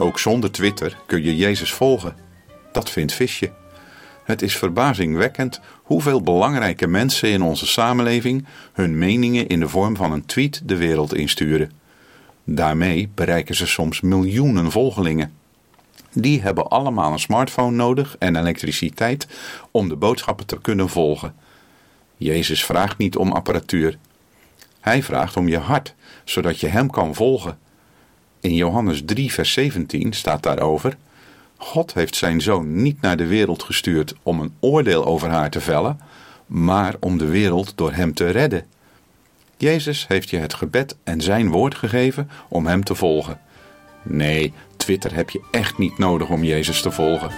Ook zonder Twitter kun je Jezus volgen. Dat vindt Visje. Het is verbazingwekkend hoeveel belangrijke mensen in onze samenleving hun meningen in de vorm van een tweet de wereld insturen. Daarmee bereiken ze soms miljoenen volgelingen. Die hebben allemaal een smartphone nodig en elektriciteit om de boodschappen te kunnen volgen. Jezus vraagt niet om apparatuur. Hij vraagt om je hart, zodat je Hem kan volgen. In Johannes 3, vers 17 staat daarover: God heeft zijn zoon niet naar de wereld gestuurd om een oordeel over haar te vellen, maar om de wereld door hem te redden. Jezus heeft je het gebed en zijn woord gegeven om hem te volgen. Nee, Twitter heb je echt niet nodig om Jezus te volgen.